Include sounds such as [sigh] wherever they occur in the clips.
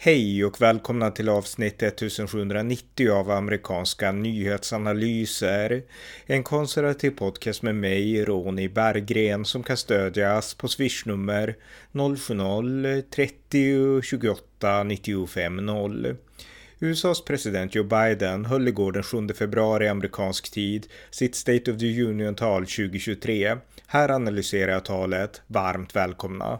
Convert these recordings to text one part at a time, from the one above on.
Hej och välkomna till avsnitt 1790 av amerikanska nyhetsanalyser. En konservativ podcast med mig, Ronny Berggren, som kan stödjas på swishnummer 070-30 28 95 0. USAs president Joe Biden höll igår den 7 februari amerikansk tid sitt State of the Union-tal 2023. Här analyserar jag talet. Varmt välkomna!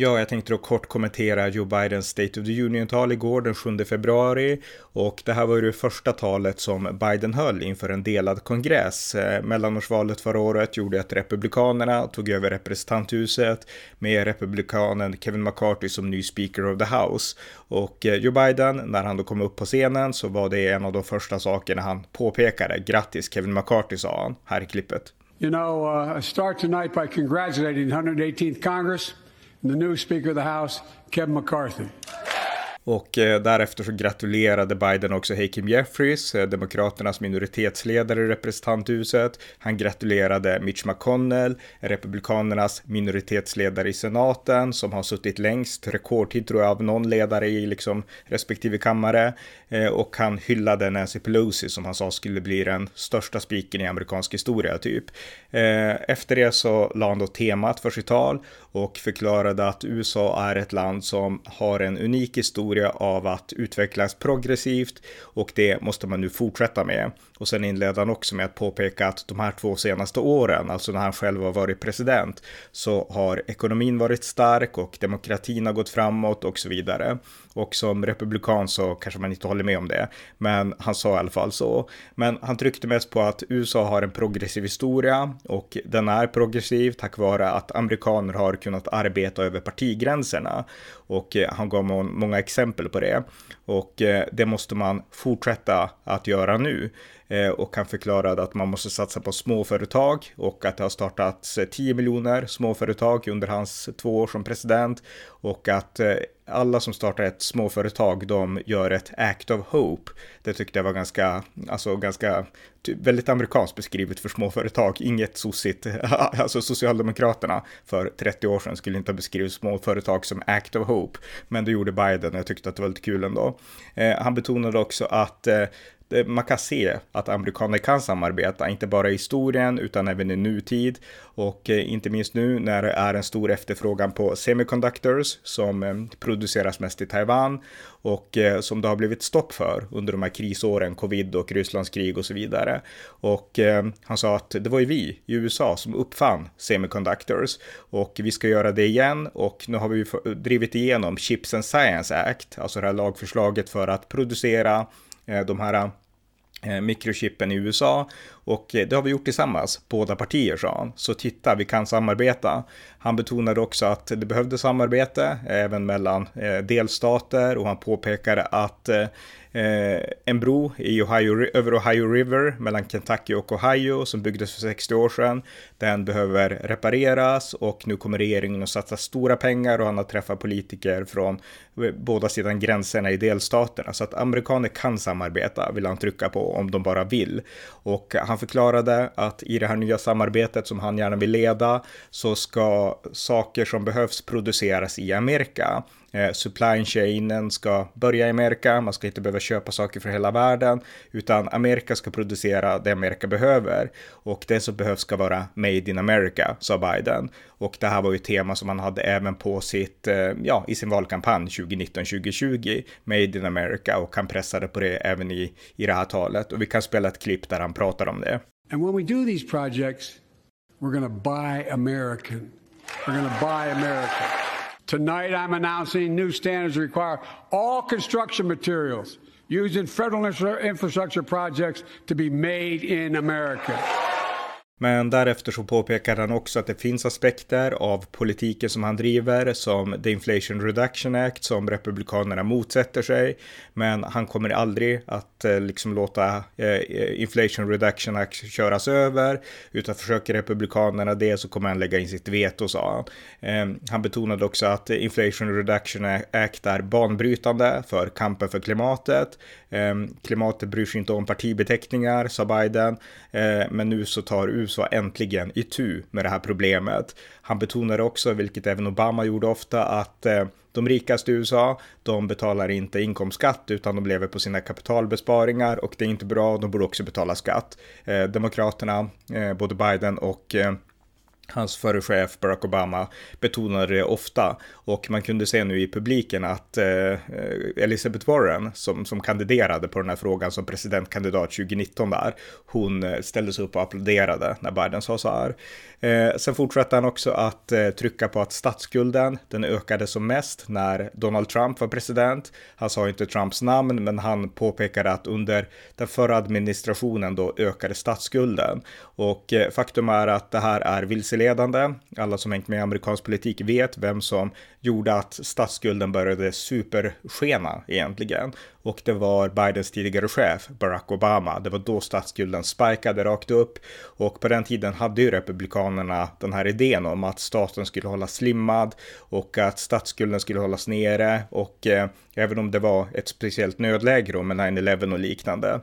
Ja, jag tänkte då kort kommentera Joe Bidens State of the Union-tal igår den 7 februari och det här var ju det första talet som Biden höll inför en delad kongress. Eh, mellanårsvalet förra året gjorde att Republikanerna tog över representanthuset med republikanen Kevin McCarthy som ny Speaker of the House. Och eh, Joe Biden, när han då kom upp på scenen så var det en av de första sakerna han påpekade. Grattis Kevin McCarthy sa han, här i klippet. You know, uh, I start tonight by congratulating 118th Congress the new Speaker of the House, Kevin McCarthy. Och eh, därefter så gratulerade Biden också Hakeem Jeffries, eh, Demokraternas minoritetsledare i representanthuset. Han gratulerade Mitch McConnell, Republikanernas minoritetsledare i senaten, som har suttit längst, rekordtid tror jag, av någon ledare i liksom respektive kammare. Eh, och han hyllade Nancy Pelosi som han sa skulle bli den största spiken i amerikansk historia typ. Eh, efter det så la han då temat för sitt tal och förklarade att USA är ett land som har en unik historia av att utvecklas progressivt och det måste man nu fortsätta med. Och sen inledde han också med att påpeka att de här två senaste åren, alltså när han själv har varit president, så har ekonomin varit stark och demokratin har gått framåt och så vidare. Och som republikan så kanske man inte håller med om det, men han sa i alla fall så. Men han tryckte mest på att USA har en progressiv historia och den är progressiv tack vare att amerikaner har kunnat arbeta över partigränserna. Och eh, han gav många exempel på det. Och eh, det måste man fortsätta att göra nu. Eh, och han förklarade att man måste satsa på småföretag och att det har startats 10 miljoner småföretag under hans två år som president och att alla som startar ett småföretag, de gör ett act of hope. Det tyckte jag var ganska, alltså ganska, typ väldigt amerikanskt beskrivet för småföretag. Inget sossigt, [laughs] alltså Socialdemokraterna för 30 år sedan skulle inte ha beskrivit småföretag som act of hope. Men det gjorde Biden och jag tyckte att det var lite kul ändå. Eh, han betonade också att eh, Eh, man kan se att amerikaner kan samarbeta, inte bara i historien utan även i nutid. Och eh, inte minst nu när det är en stor efterfrågan på semiconductors som eh, produceras mest i Taiwan och som det har blivit stopp för under de här krisåren, covid och Rysslands krig och så vidare. Och han sa att det var ju vi i USA som uppfann semiconductors och vi ska göra det igen och nu har vi drivit igenom Chips and Science Act, alltså det här lagförslaget för att producera de här Eh, mikrochippen i USA och eh, det har vi gjort tillsammans, båda partier sa han. Så titta, vi kan samarbeta. Han betonade också att det behövdes samarbete eh, även mellan delstater och han påpekade att Eh, en bro i Ohio, över Ohio River mellan Kentucky och Ohio som byggdes för 60 år sedan. Den behöver repareras och nu kommer regeringen att satsa stora pengar och han har träffat politiker från eh, båda sidan gränserna i delstaterna. Så att amerikaner kan samarbeta, vill han trycka på, om de bara vill. Och han förklarade att i det här nya samarbetet som han gärna vill leda så ska saker som behövs produceras i Amerika. Eh, supply chainen ska börja i Amerika, man ska inte behöva köpa saker för hela världen, utan Amerika ska producera det Amerika behöver. Och det som behövs ska vara made in America, sa Biden. Och det här var ju ett tema som han hade även på sitt, eh, ja, i sin valkampanj 2019-2020, made in America, och han pressade på det även i, i det här talet. Och vi kan spela ett klipp där han pratar om det. And when we do these projects, we're gonna buy American. We're gonna buy American. Tonight, I'm announcing new standards require all construction materials used in federal infrastructure projects to be made in America. Men därefter så påpekar han också att det finns aspekter av politiken som han driver, som The Inflation Reduction Act, som Republikanerna motsätter sig. Men han kommer aldrig att eh, liksom låta eh, Inflation Reduction Act köras över, utan försöker Republikanerna det så kommer han lägga in sitt veto, sa han. Eh, han betonade också att Inflation Reduction Act är banbrytande för kampen för klimatet. Ehm, klimatet bryr sig inte om partibeteckningar, sa Biden, ehm, men nu så tar USA USA äntligen itu med det här problemet. Han betonade också, vilket även Obama gjorde ofta, att eh, de rikaste i USA, de betalar inte inkomstskatt utan de lever på sina kapitalbesparingar och det är inte bra, de borde också betala skatt. Eh, Demokraterna, eh, både Biden och eh, hans förre chef Barack Obama betonade det ofta och man kunde se nu i publiken att eh, Elizabeth Warren som, som kandiderade på den här frågan som presidentkandidat 2019 där, hon eh, ställde sig upp och applåderade när Biden sa så här. Eh, sen fortsatte han också att eh, trycka på att statsskulden, den ökade som mest när Donald Trump var president. Han sa inte Trumps namn, men han påpekade att under den förra administrationen då ökade statsskulden. Och eh, faktum är att det här är vilseledande. Alla som hängt med i amerikansk politik vet vem som gjorde att statsskulden började superskena egentligen. Och det var Bidens tidigare chef Barack Obama. Det var då statsskulden spikade rakt upp. Och på den tiden hade ju republikanerna den här idén om att staten skulle hållas slimmad och att statsskulden skulle hållas nere. Och eh, även om det var ett speciellt nödläge då med 9-11 och liknande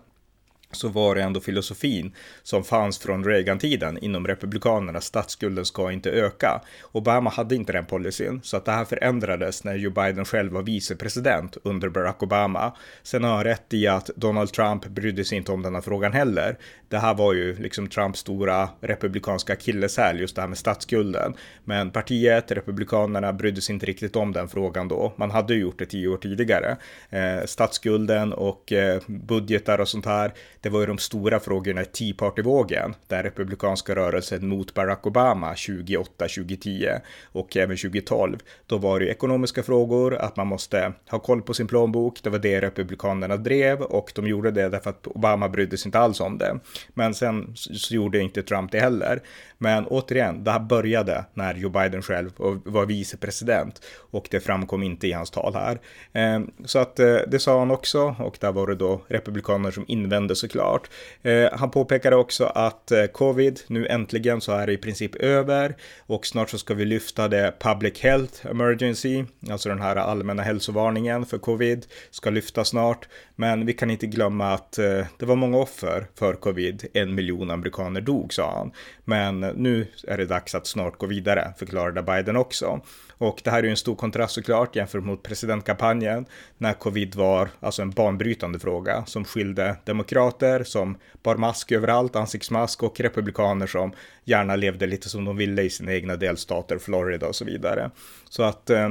så var det ändå filosofin som fanns från Reagan-tiden inom Republikanerna, statsskulden ska inte öka. Obama hade inte den policyn, så att det här förändrades när Joe Biden själv var vicepresident under Barack Obama. Sen har han rätt i att Donald Trump brydde sig inte om den här frågan heller. Det här var ju liksom Trumps stora republikanska akilleshäl, just det här med statsskulden. Men partiet, Republikanerna, brydde sig inte riktigt om den frågan då. Man hade ju gjort det tio år tidigare. Eh, statsskulden och eh, budgetar och sånt här det var ju de stora frågorna i Tea Party-vågen, den republikanska rörelsen mot Barack Obama 2008, 2010 och även 2012. Då var det ju ekonomiska frågor, att man måste ha koll på sin plånbok. Det var det republikanerna drev och de gjorde det därför att Obama brydde sig inte alls om det. Men sen så gjorde inte Trump det heller. Men återigen, det här började när Joe Biden själv var vicepresident och det framkom inte i hans tal här. Ehm, så att eh, det sa han också och där var det då republikaner som invände såklart. Ehm, han påpekade också att eh, covid, nu äntligen så är det i princip över och snart så ska vi lyfta det public health emergency, alltså den här allmänna hälsovarningen för covid, ska lyfta snart. Men vi kan inte glömma att eh, det var många offer för covid, en miljon amerikaner dog sa han. Men Eh, nu är det dags att snart gå vidare, förklarade Biden också. Och det här är ju en stor kontrast såklart jämfört mot presidentkampanjen när covid var alltså en banbrytande fråga som skilde demokrater som bar mask överallt, ansiktsmask och republikaner som gärna levde lite som de ville i sina egna delstater, Florida och så vidare. Så att eh,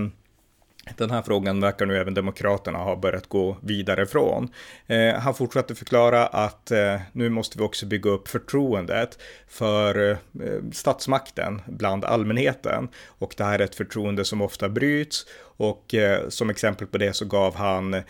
den här frågan verkar nu även Demokraterna ha börjat gå vidare från. Eh, han fortsatte förklara att eh, nu måste vi också bygga upp förtroendet för eh, statsmakten bland allmänheten och det här är ett förtroende som ofta bryts och eh, som exempel på det så gav han eh,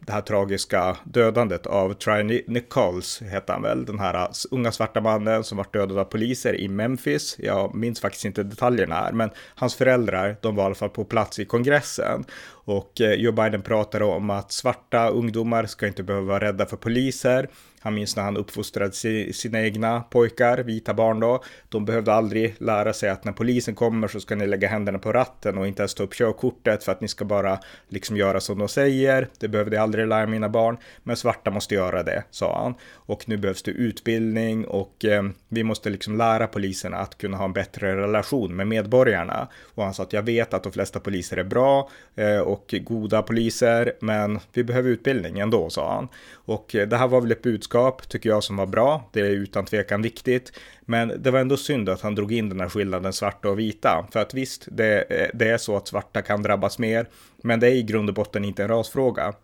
det här tragiska dödandet av Try Nichols, hette han väl, den här eh, unga svarta mannen som var dödad av poliser i Memphis. Jag minns faktiskt inte detaljerna här, men hans föräldrar, de var i alla fall på plats i kongressen. Och eh, Joe Biden pratade om att svarta ungdomar ska inte behöva vara rädda för poliser. Han minns när han uppfostrade sina egna pojkar, vita barn då. De behövde aldrig lära sig att när polisen kommer så ska ni lägga händerna på ratten och inte ens ta upp körkortet för att ni ska bara liksom göra som de säger. Det behövde jag aldrig lära mina barn, men svarta måste göra det, sa han. Och nu behövs det utbildning och eh, vi måste liksom lära poliserna att kunna ha en bättre relation med medborgarna. Och han sa att jag vet att de flesta poliser är bra eh, och goda poliser, men vi behöver utbildning ändå, sa han. Och eh, det här var väl ett budskap, tycker jag, som var bra. Det är utan tvekan viktigt. Men det var ändå synd att han drog in den här skillnaden svarta och vita. För att visst, det, det är så att svarta kan drabbas mer, men det är i grund och botten inte en rasfråga.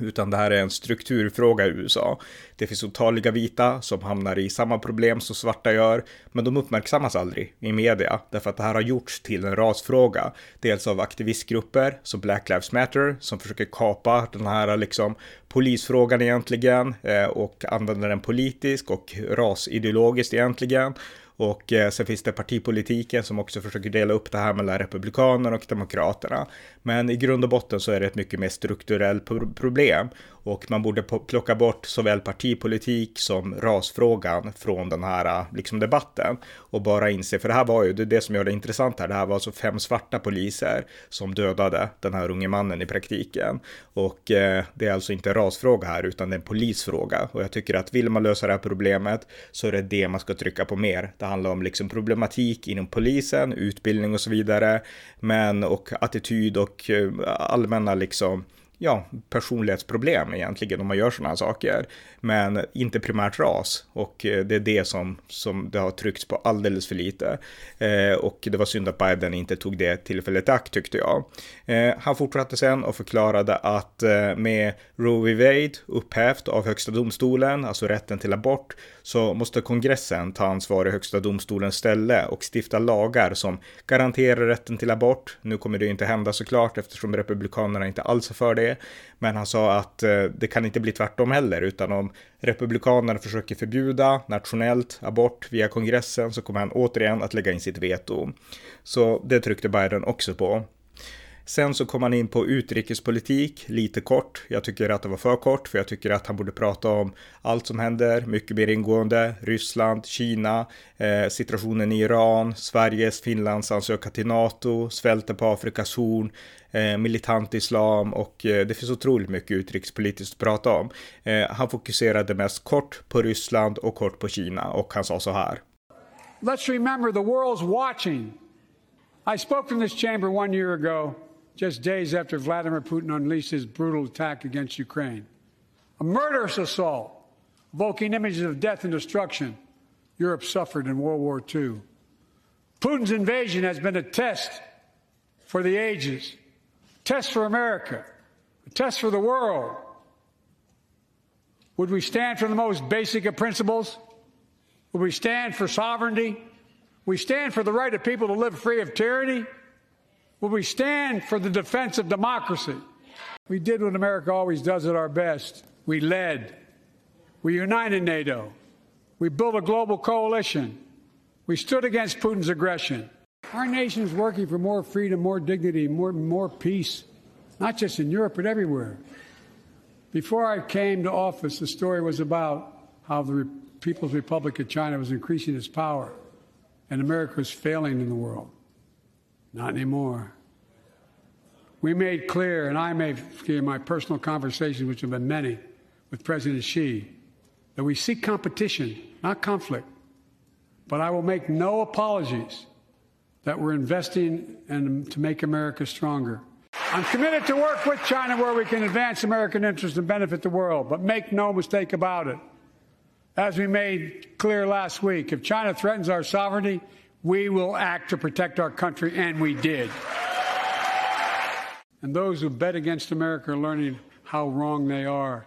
Utan det här är en strukturfråga i USA. Det finns otaliga vita som hamnar i samma problem som svarta gör, men de uppmärksammas aldrig i media därför att det här har gjorts till en rasfråga. Dels av aktivistgrupper som Black Lives Matter som försöker kapa den här liksom polisfrågan egentligen eh, och använda den politiskt och rasideologiskt egentligen. Och eh, sen finns det partipolitiken som också försöker dela upp det här mellan republikanerna och demokraterna. Men i grund och botten så är det ett mycket mer strukturellt problem och man borde plocka bort såväl partipolitik som rasfrågan från den här eh, liksom debatten och bara inse, för det här var ju, det är det som gör det intressant här, det här var alltså fem svarta poliser som dödade den här unge mannen i praktiken. Och eh, det är alltså inte en rasfråga här utan det är en polisfråga. Och jag tycker att vill man lösa det här problemet så är det det man ska trycka på mer. Det handlar om liksom problematik inom polisen, utbildning och så vidare, men och attityd och eh, allmänna liksom ja, personlighetsproblem egentligen om man gör sådana här saker. Men inte primärt ras och eh, det är det som, som det har tryckts på alldeles för lite. Eh, och det var synd att Biden inte tog det tillfället i akt tyckte jag. Eh, han fortsatte sen och förklarade att eh, med Roe v. Wade upphävt av högsta domstolen, alltså rätten till abort, så måste kongressen ta ansvar i högsta domstolens ställe och stifta lagar som garanterar rätten till abort. Nu kommer det inte hända såklart eftersom republikanerna inte alls är för det. Men han sa att eh, det kan inte bli tvärtom heller, utan om republikanerna försöker förbjuda nationellt abort via kongressen så kommer han återigen att lägga in sitt veto. Så det tryckte Biden också på. Sen så kom han in på utrikespolitik lite kort. Jag tycker att det var för kort för jag tycker att han borde prata om allt som händer mycket mer ingående. Ryssland, Kina, eh, situationen i Iran, Sveriges, Finlands ansökan till NATO, svälten på Afrikas horn, eh, militant islam och eh, det finns otroligt mycket utrikespolitiskt att prata om. Eh, han fokuserade mest kort på Ryssland och kort på Kina och han sa så här. Let's remember the world's watching. I spoke from this chamber one year ago. Just days after Vladimir Putin unleashed his brutal attack against Ukraine. A murderous assault, evoking images of death and destruction Europe suffered in World War II. Putin's invasion has been a test for the ages, a test for America, a test for the world. Would we stand for the most basic of principles? Would we stand for sovereignty? We stand for the right of people to live free of tyranny? Will we stand for the defense of democracy? We did what America always does at our best. We led. We united NATO. We built a global coalition. We stood against Putin's aggression. Our nation is working for more freedom, more dignity, more, more peace, not just in Europe, but everywhere. Before I came to office, the story was about how the People's Republic of China was increasing its power and America was failing in the world. Not anymore. We made clear, and I made clear in my personal conversations, which have been many, with President Xi, that we seek competition, not conflict. But I will make no apologies that we're investing in, to make America stronger. I'm committed to work with China where we can advance American interests and benefit the world, but make no mistake about it. As we made clear last week, if China threatens our sovereignty, we will act to protect our country, and we did. And those who bet against America are learning how wrong they are.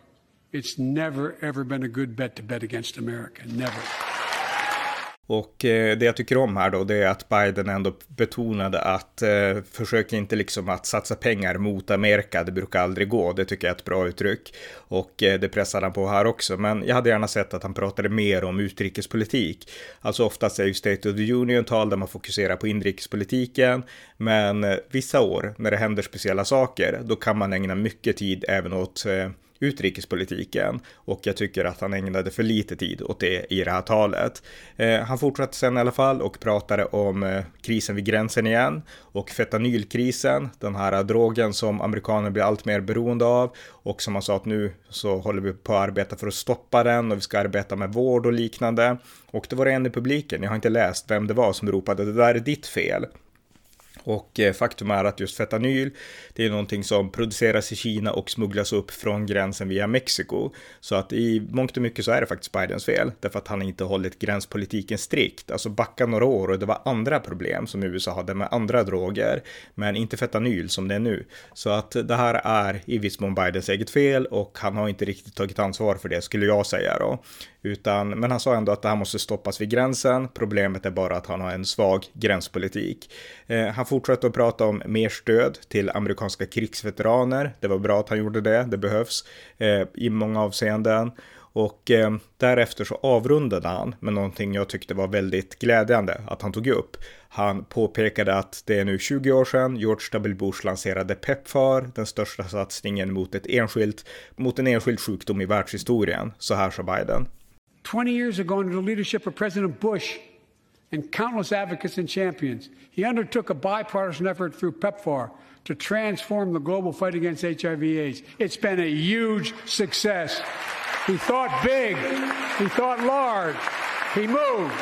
It's never, ever been a good bet to bet against America. Never. Och eh, det jag tycker om här då, det är att Biden ändå betonade att eh, försök inte liksom att satsa pengar mot Amerika, det brukar aldrig gå, det tycker jag är ett bra uttryck. Och eh, det pressade han på här också, men jag hade gärna sett att han pratade mer om utrikespolitik. Alltså oftast är ju State of the Union-tal där man fokuserar på inrikespolitiken, men eh, vissa år när det händer speciella saker, då kan man ägna mycket tid även åt eh, utrikespolitiken och jag tycker att han ägnade för lite tid åt det i det här talet. Eh, han fortsatte sen i alla fall och pratade om eh, krisen vid gränsen igen och fentanylkrisen, den här drogen som amerikaner blir allt mer beroende av och som han sa att nu så håller vi på att arbeta för att stoppa den och vi ska arbeta med vård och liknande. Och det var en i publiken, jag har inte läst vem det var som ropade det där är ditt fel. Och eh, faktum är att just fetanyl det är någonting som produceras i Kina och smugglas upp från gränsen via Mexiko. Så att i mångt och mycket så är det faktiskt Bidens fel, därför att han inte hållit gränspolitiken strikt. Alltså backa några år och det var andra problem som USA hade med andra droger, men inte fetanyl som det är nu. Så att det här är i viss mån Bidens eget fel och han har inte riktigt tagit ansvar för det skulle jag säga då. Utan, men han sa ändå att det här måste stoppas vid gränsen. Problemet är bara att han har en svag gränspolitik. Eh, han fortsatte att prata om mer stöd till amerikanska krigsveteraner. Det var bra att han gjorde det, det behövs eh, i många avseenden. Och eh, därefter så avrundade han med någonting jag tyckte var väldigt glädjande att han tog upp. Han påpekade att det är nu 20 år sedan George W. Bush lanserade Pepfar, den största satsningen mot, ett enskilt, mot en enskild sjukdom i världshistorien. Så här sa Biden. 20 years ago under the leadership of President Bush and countless advocates and champions, he undertook a bipartisan effort through PEPFAR to transform the global fight against HIV/AIDS. It's been a huge success. He thought big, he thought large, he moved.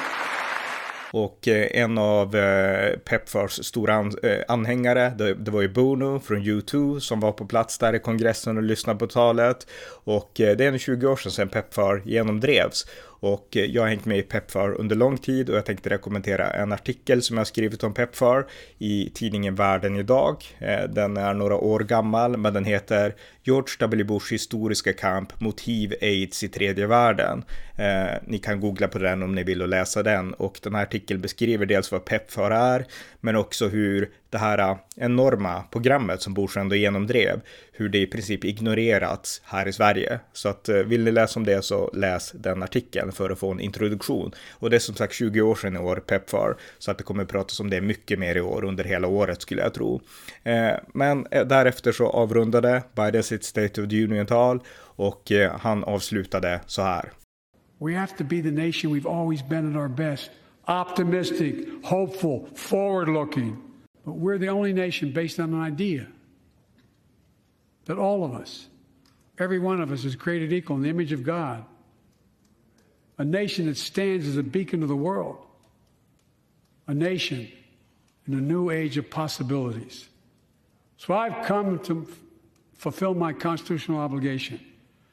Och eh, en av eh, Pepfars stora eh, anhängare, det var ju Bono från U2 som var på plats där i kongressen och lyssnade på talet. Och det är nu 20 år sedan Pepfar genomdrevs. Och eh, jag har hängt med i Pepfar under lång tid och jag tänkte rekommendera en artikel som jag skrivit om Pepfar i tidningen Världen idag. Eh, den är några år gammal men den heter George W. Bush historiska kamp mot hiv-aids i tredje världen. Eh, ni kan googla på den om ni vill och läsa den och den här artikeln beskriver dels vad Pepfar är men också hur det här eh, enorma programmet som Bush ändå genomdrev, hur det i princip ignorerats här i Sverige. Så att eh, vill ni läsa om det så läs den artikeln för att få en introduktion. Och det är som sagt 20 år sedan i år, Pepfar, så att det kommer pratas om det mycket mer i år under hela året skulle jag tro. Eh, men eh, därefter så avrundade Bidens sitt State of the Union-tal och eh, han avslutade så här. We have to be the nation we've always been at our best. Optimistic, hopeful, forward looking. But we're the only nation based on an idea that all of us, every one of us, is created equal in the image of God. A nation that stands as a beacon of the world. A nation in a new age of possibilities. So I've come to fulfill my constitutional obligation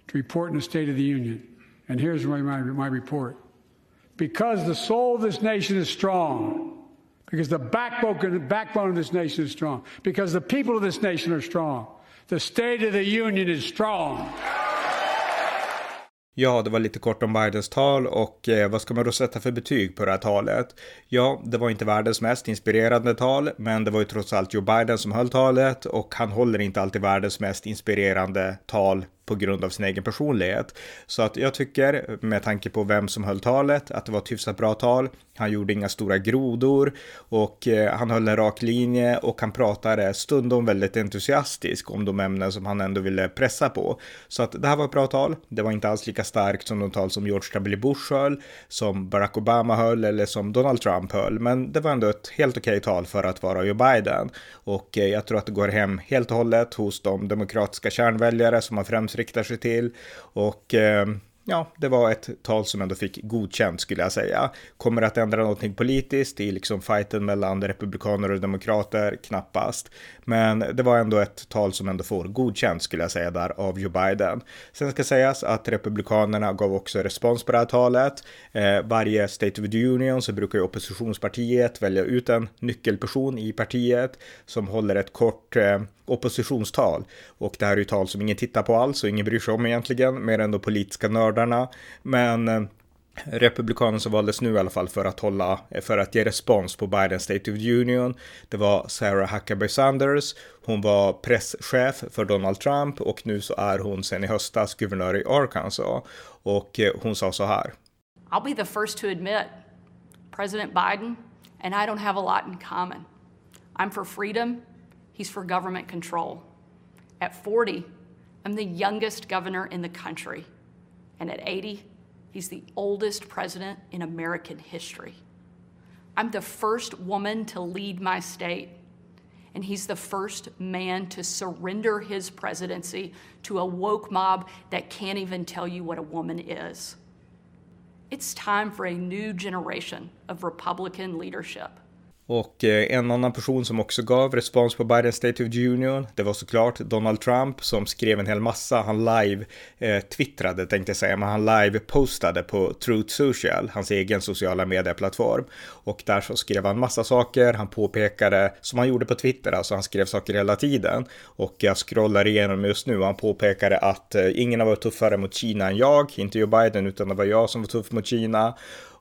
to report in the State of the Union. And here's my, my, my report. Because the soul of this nation is strong, because the backbone, backbone of this nation is strong, because the people of this nation are strong. The State of the Union is strong. Ja, det var lite kort om Bidens tal och eh, vad ska man då sätta för betyg på det här talet? Ja, det var inte världens mest inspirerande tal, men det var ju trots allt Joe Biden som höll talet och han håller inte alltid världens mest inspirerande tal på grund av sin egen personlighet. Så att jag tycker, med tanke på vem som höll talet, att det var ett hyfsat bra tal. Han gjorde inga stora grodor och eh, han höll en rak linje och han pratade stundom väldigt entusiastisk om de ämnen som han ändå ville pressa på. Så att det här var ett bra tal. Det var inte alls lika starkt som de tal som George W. Bush höll, som Barack Obama höll eller som Donald Trump höll. Men det var ändå ett helt okej tal för att vara Joe Biden. Och eh, jag tror att det går hem helt och hållet hos de demokratiska kärnväljare som har främst riktar sig till. Och ehm, ja, det var ett tal som ändå fick godkänt skulle jag säga. Kommer att ändra någonting politiskt i liksom fighten mellan republikaner och demokrater? Knappast. Men det var ändå ett tal som ändå får godkänt skulle jag säga där av Joe Biden. Sen ska sägas att republikanerna gav också respons på det här talet. Eh, varje State of the Union så brukar ju oppositionspartiet välja ut en nyckelperson i partiet som håller ett kort eh, oppositionstal. Och det här är ju tal som ingen tittar på alls och ingen bryr sig om egentligen, mer än då politiska nördar nördarna. Men republikanerna republikanen som valdes nu i alla fall för att hålla, för att ge respons på Bidens State of Union. Det var Sarah Huckabee Sanders. Hon var presschef för Donald Trump och nu så är hon sen i höstas guvernör i Arkansas. Och eh, hon sa så här. I'll be the first to admit President Biden and I don't have a lot in common. I'm for freedom He's for government control. At 40, I'm the youngest governor in the country. And at 80, he's the oldest president in American history. I'm the first woman to lead my state. And he's the first man to surrender his presidency to a woke mob that can't even tell you what a woman is. It's time for a new generation of Republican leadership. Och eh, en annan person som också gav respons på Biden State of Union, det var såklart Donald Trump som skrev en hel massa. Han live eh, twittrade tänkte jag säga, men han live postade på Truth Social, hans egen sociala medieplattform. Och där så skrev han massa saker, han påpekade, som han gjorde på Twitter, alltså han skrev saker hela tiden. Och jag scrollar igenom just nu han påpekade att eh, ingen har varit tuffare mot Kina än jag, inte Joe Biden, utan det var jag som var tuff mot Kina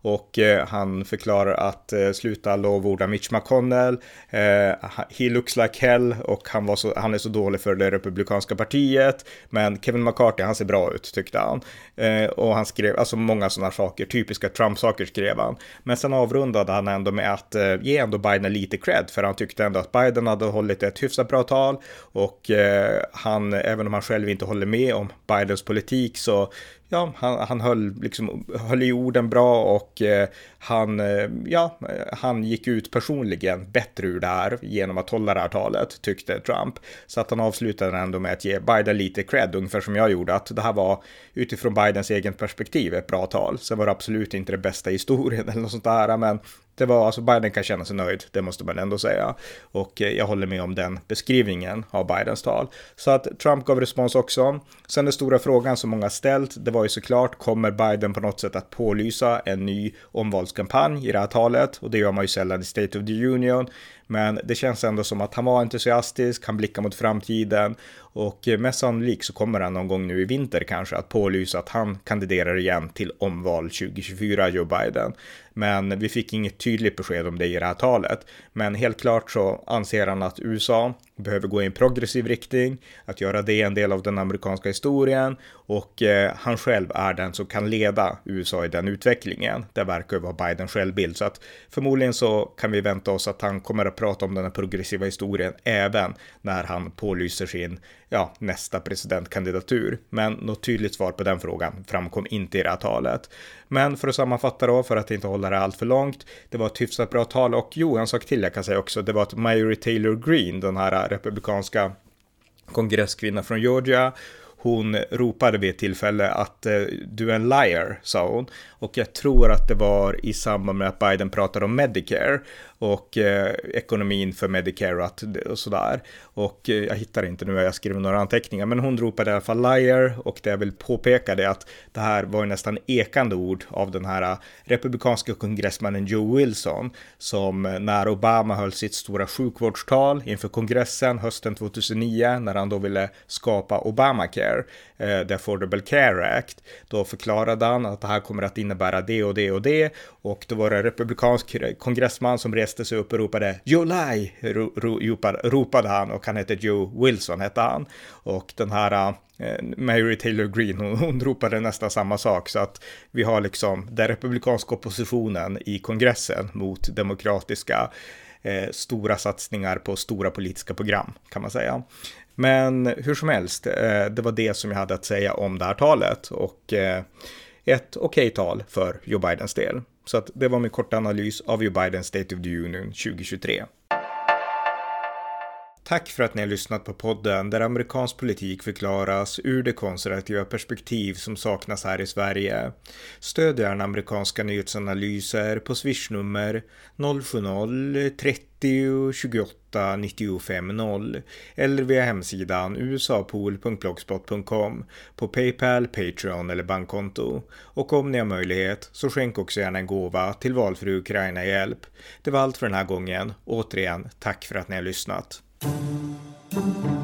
och eh, han förklarar att eh, sluta lovorda Mitch McConnell. Eh, he looks like hell och han, var så, han är så dålig för det republikanska partiet. Men Kevin McCarthy, han ser bra ut tyckte han. Eh, och han skrev, alltså många sådana saker, typiska Trump-saker skrev han. Men sen avrundade han ändå med att eh, ge ändå Biden lite cred, för han tyckte ändå att Biden hade hållit ett hyfsat bra tal och eh, han, även om han själv inte håller med om Bidens politik så ja, han, han höll, liksom, höll i orden bra och eh, han, eh, ja, han gick ut personligen bättre ur det här genom att hålla det här talet, tyckte Trump. Så att han avslutade ändå med att ge Biden lite cred, ungefär som jag gjorde, att det här var utifrån Bidens egen perspektiv ett bra tal. Sen var det absolut inte det bästa i historien [laughs] eller något sånt där, men det var alltså Biden kan känna sig nöjd, det måste man ändå säga. Och eh, jag håller med om den beskrivningen av Bidens tal. Så att Trump gav respons också. Sen den stora frågan som många ställt, det var ju såklart, kommer Biden på något sätt att pålysa en ny omvalskampanj i det här talet? Och det gör man ju sällan i State of the Union. Men det känns ändå som att han var entusiastisk, han blickar mot framtiden och eh, mest sannolikt så kommer han någon gång nu i vinter kanske att pålysa att han kandiderar igen till omval 2024, Joe Biden. Men vi fick inget tydligt besked om det i det här talet. Men helt klart så anser han att USA behöver gå i en progressiv riktning, att göra det en del av den amerikanska historien och eh, han själv är den som kan leda USA i den utvecklingen. Det verkar ju vara Biden självbild så att förmodligen så kan vi vänta oss att han kommer att prata om den här progressiva historien även när han pålyser sin ja, nästa presidentkandidatur. Men något tydligt svar på den frågan framkom inte i det här talet. Men för att sammanfatta då, för att inte hålla det allt för långt. Det var ett hyfsat bra tal och jo, en sak till jag kan säga också. Det var att Mary Taylor Greene, den här republikanska kongresskvinnan från Georgia, hon ropade vid ett tillfälle att eh, du är en liar, sa hon. Och jag tror att det var i samband med att Biden pratade om Medicare och eh, ekonomin för Medicare och, att, och sådär. Och eh, jag hittar inte nu, jag skriver några anteckningar, men hon ropade i alla fall liar och det jag vill påpeka är att det här var nästan ekande ord av den här eh, republikanska kongressmannen Joe Wilson som eh, när Obama höll sitt stora sjukvårdstal inför kongressen hösten 2009 när han då ville skapa Obamacare, eh, the Affordable Care Act, då förklarade han att det här kommer att innebära det och det och det och då var det en republikansk kongressman som reste sig upp och ropade Joe ro, ro, ropade han och han hette Joe Wilson hette han. Och den här eh, Mary Taylor Green hon, hon ropade nästan samma sak så att vi har liksom den republikanska oppositionen i kongressen mot demokratiska eh, stora satsningar på stora politiska program kan man säga. Men hur som helst, eh, det var det som jag hade att säga om det här talet och eh, ett okej okay tal för Joe Bidens del. Så att det var min korta analys av Joe Bidens State of the Union 2023. Tack för att ni har lyssnat på podden där amerikansk politik förklaras ur det konservativa perspektiv som saknas här i Sverige. Stöd gärna amerikanska nyhetsanalyser på swishnummer 070-30 28 95 0 eller via hemsidan usapool.blogspot.com på Paypal, Patreon eller bankkonto. Och om ni har möjlighet så skänk också gärna en gåva till valfri Ukraina-hjälp. Det var allt för den här gången. Återigen, tack för att ni har lyssnat. Thank you.